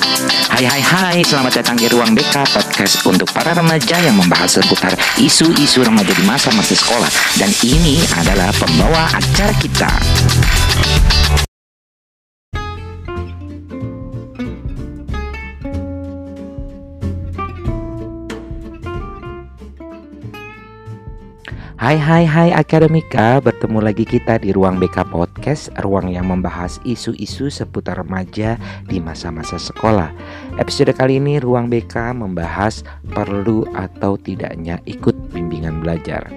Hai hai hai, selamat datang di Ruang BK Podcast untuk para remaja yang membahas seputar isu-isu remaja di masa-masa sekolah. Dan ini adalah pembawa acara kita Hai hai hai Akademika, bertemu lagi kita di Ruang BK Podcast, ruang yang membahas isu-isu seputar remaja di masa-masa sekolah. Episode kali ini Ruang BK membahas perlu atau tidaknya ikut bimbingan belajar.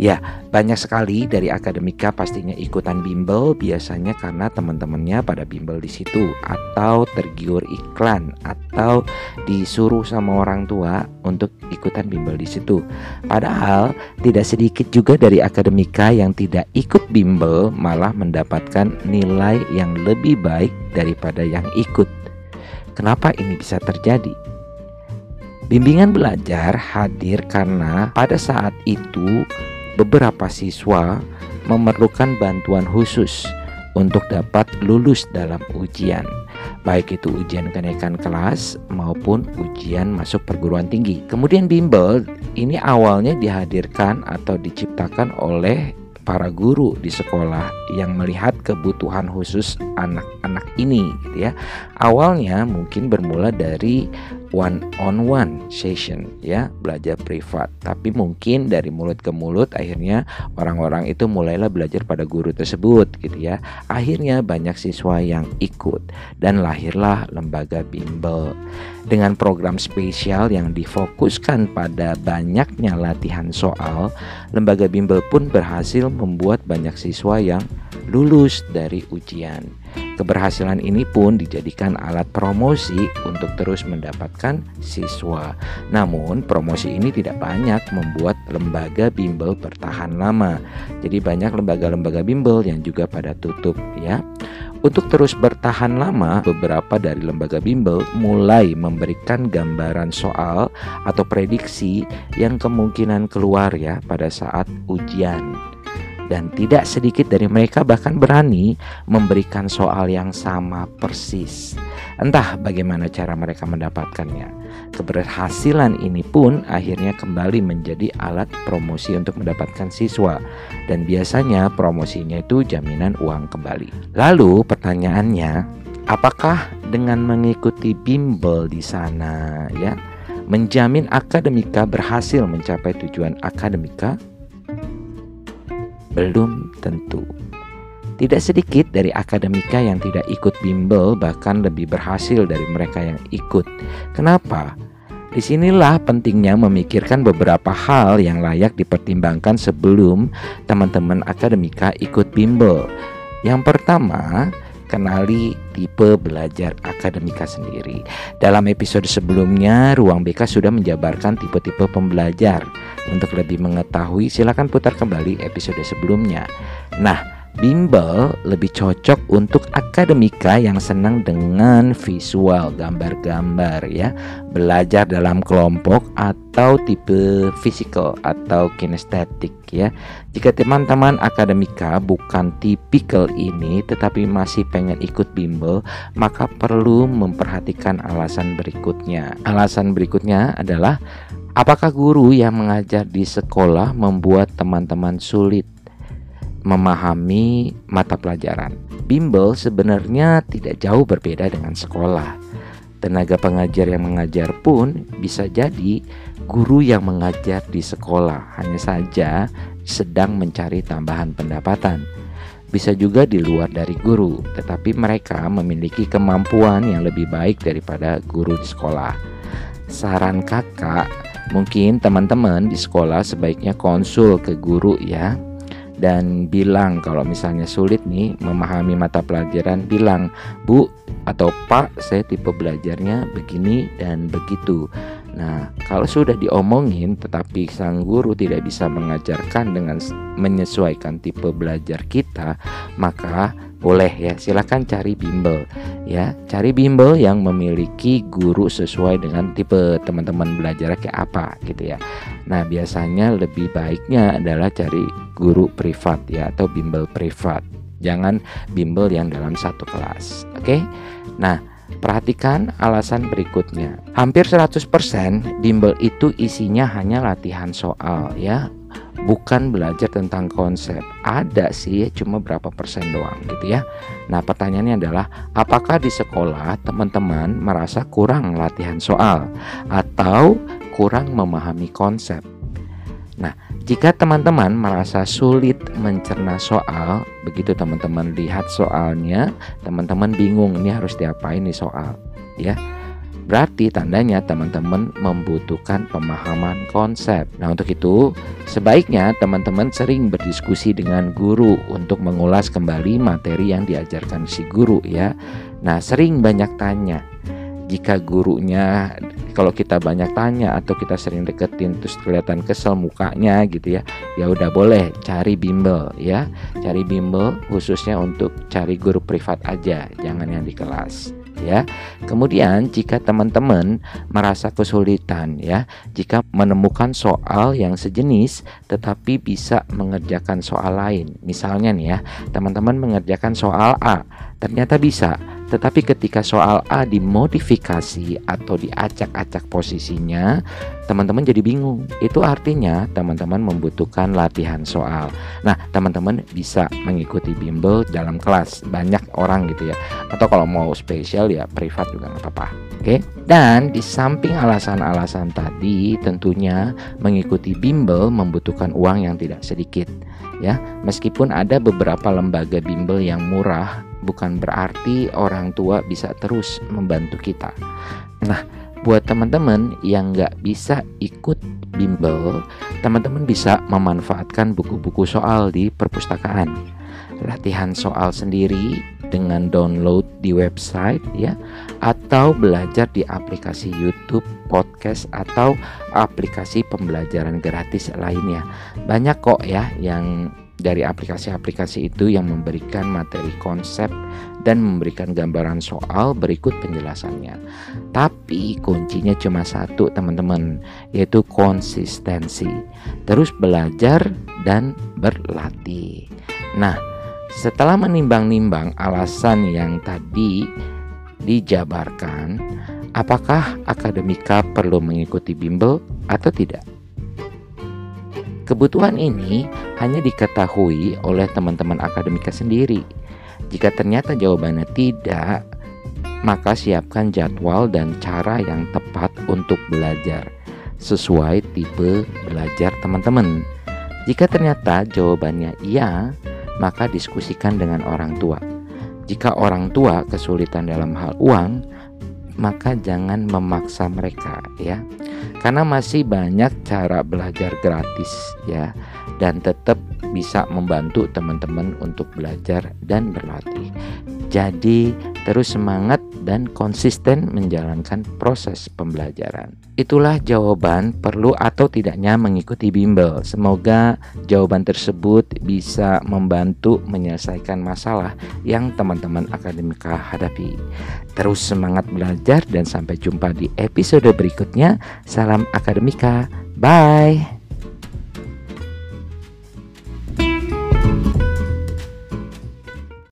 Ya, banyak sekali dari akademika pastinya ikutan bimbel biasanya karena teman-temannya pada bimbel di situ atau tergiur iklan atau disuruh sama orang tua untuk ikutan bimbel di situ. Padahal tidak sedikit juga dari akademika yang tidak ikut bimbel malah mendapatkan nilai yang lebih baik daripada yang ikut. Kenapa ini bisa terjadi? Bimbingan belajar hadir karena pada saat itu beberapa siswa memerlukan bantuan khusus untuk dapat lulus dalam ujian, baik itu ujian kenaikan kelas maupun ujian masuk perguruan tinggi. Kemudian bimbel ini awalnya dihadirkan atau diciptakan oleh para guru di sekolah yang melihat kebutuhan khusus anak-anak ini gitu ya. Awalnya mungkin bermula dari one on one session ya belajar privat. Tapi mungkin dari mulut ke mulut akhirnya orang-orang itu mulailah belajar pada guru tersebut gitu ya. Akhirnya banyak siswa yang ikut dan lahirlah lembaga bimbel. Dengan program spesial yang difokuskan pada banyaknya latihan soal lembaga bimbel pun berhasil membuat banyak siswa yang lulus dari ujian Keberhasilan ini pun dijadikan alat promosi untuk terus mendapatkan siswa. Namun, promosi ini tidak banyak membuat lembaga bimbel bertahan lama. Jadi banyak lembaga-lembaga bimbel yang juga pada tutup ya. Untuk terus bertahan lama, beberapa dari lembaga bimbel mulai memberikan gambaran soal atau prediksi yang kemungkinan keluar ya pada saat ujian dan tidak sedikit dari mereka bahkan berani memberikan soal yang sama persis. Entah bagaimana cara mereka mendapatkannya. Keberhasilan ini pun akhirnya kembali menjadi alat promosi untuk mendapatkan siswa dan biasanya promosinya itu jaminan uang kembali. Lalu pertanyaannya, apakah dengan mengikuti bimbel di sana ya menjamin akademika berhasil mencapai tujuan akademika? Belum tentu. Tidak sedikit dari akademika yang tidak ikut bimbel bahkan lebih berhasil dari mereka yang ikut. Kenapa? Di sinilah pentingnya memikirkan beberapa hal yang layak dipertimbangkan sebelum teman-teman akademika ikut bimbel. Yang pertama, kenali tipe belajar akademika sendiri. Dalam episode sebelumnya, Ruang BK sudah menjabarkan tipe-tipe pembelajar. Untuk lebih mengetahui, silakan putar kembali episode sebelumnya. Nah, Bimbel lebih cocok untuk akademika yang senang dengan visual, gambar-gambar ya, belajar dalam kelompok atau tipe fisikal atau kinestetik ya. Jika teman-teman akademika bukan tipikal ini tetapi masih pengen ikut bimbel, maka perlu memperhatikan alasan berikutnya. Alasan berikutnya adalah apakah guru yang mengajar di sekolah membuat teman-teman sulit memahami mata pelajaran. Bimbel sebenarnya tidak jauh berbeda dengan sekolah. Tenaga pengajar yang mengajar pun bisa jadi guru yang mengajar di sekolah, hanya saja sedang mencari tambahan pendapatan. Bisa juga di luar dari guru, tetapi mereka memiliki kemampuan yang lebih baik daripada guru di sekolah. Saran kakak, mungkin teman-teman di sekolah sebaiknya konsul ke guru ya dan bilang kalau misalnya sulit nih memahami mata pelajaran bilang Bu atau Pak saya tipe belajarnya begini dan begitu Nah kalau sudah diomongin tetapi sang guru tidak bisa mengajarkan dengan menyesuaikan tipe belajar kita maka boleh ya silahkan cari bimbel ya. Cari bimbel yang memiliki guru sesuai dengan tipe teman-teman belajar kayak apa gitu ya. Nah biasanya lebih baiknya adalah cari guru privat ya atau bimbel privat. Jangan bimbel yang dalam satu kelas oke? Nah Perhatikan alasan berikutnya. Hampir 100% bimbel itu isinya hanya latihan soal ya, bukan belajar tentang konsep. Ada sih, cuma berapa persen doang gitu ya. Nah, pertanyaannya adalah apakah di sekolah teman-teman merasa kurang latihan soal atau kurang memahami konsep? Nah, jika teman-teman merasa sulit mencerna soal, begitu teman-teman lihat soalnya, teman-teman bingung ini harus diapain nih soal, ya. Berarti tandanya teman-teman membutuhkan pemahaman konsep. Nah, untuk itu sebaiknya teman-teman sering berdiskusi dengan guru untuk mengulas kembali materi yang diajarkan si guru ya. Nah, sering banyak tanya jika gurunya kalau kita banyak tanya atau kita sering deketin terus kelihatan kesel mukanya gitu ya ya udah boleh cari bimbel ya cari bimbel khususnya untuk cari guru privat aja jangan yang di kelas ya. Kemudian jika teman-teman merasa kesulitan ya, jika menemukan soal yang sejenis tetapi bisa mengerjakan soal lain. Misalnya nih ya, teman-teman mengerjakan soal A, ternyata bisa tetapi ketika soal A dimodifikasi atau diacak-acak posisinya, teman-teman jadi bingung. Itu artinya teman-teman membutuhkan latihan soal. Nah, teman-teman bisa mengikuti bimbel dalam kelas. Banyak orang gitu ya. Atau kalau mau spesial ya privat juga nggak apa-apa. Oke. Dan di samping alasan-alasan tadi, tentunya mengikuti bimbel membutuhkan uang yang tidak sedikit. Ya, meskipun ada beberapa lembaga bimbel yang murah bukan berarti orang tua bisa terus membantu kita. Nah, buat teman-teman yang nggak bisa ikut bimbel, teman-teman bisa memanfaatkan buku-buku soal di perpustakaan. Latihan soal sendiri dengan download di website ya atau belajar di aplikasi YouTube, podcast atau aplikasi pembelajaran gratis lainnya. Banyak kok ya yang dari aplikasi-aplikasi itu yang memberikan materi konsep dan memberikan gambaran soal berikut penjelasannya. Tapi kuncinya cuma satu teman-teman, yaitu konsistensi. Terus belajar dan berlatih. Nah, setelah menimbang-nimbang alasan yang tadi dijabarkan, apakah akademika perlu mengikuti bimbel atau tidak? Kebutuhan ini hanya diketahui oleh teman-teman akademika sendiri. Jika ternyata jawabannya tidak, maka siapkan jadwal dan cara yang tepat untuk belajar sesuai tipe belajar teman-teman. Jika ternyata jawabannya iya, maka diskusikan dengan orang tua. Jika orang tua kesulitan dalam hal uang, maka jangan memaksa mereka ya karena masih banyak cara belajar gratis ya dan tetap bisa membantu teman-teman untuk belajar dan berlatih. Jadi terus semangat dan konsisten menjalankan proses pembelajaran. Itulah jawaban perlu atau tidaknya mengikuti bimbel. Semoga jawaban tersebut bisa membantu menyelesaikan masalah yang teman-teman akademika hadapi. Terus semangat belajar dan sampai jumpa di episode berikutnya. Salam akademika. Bye.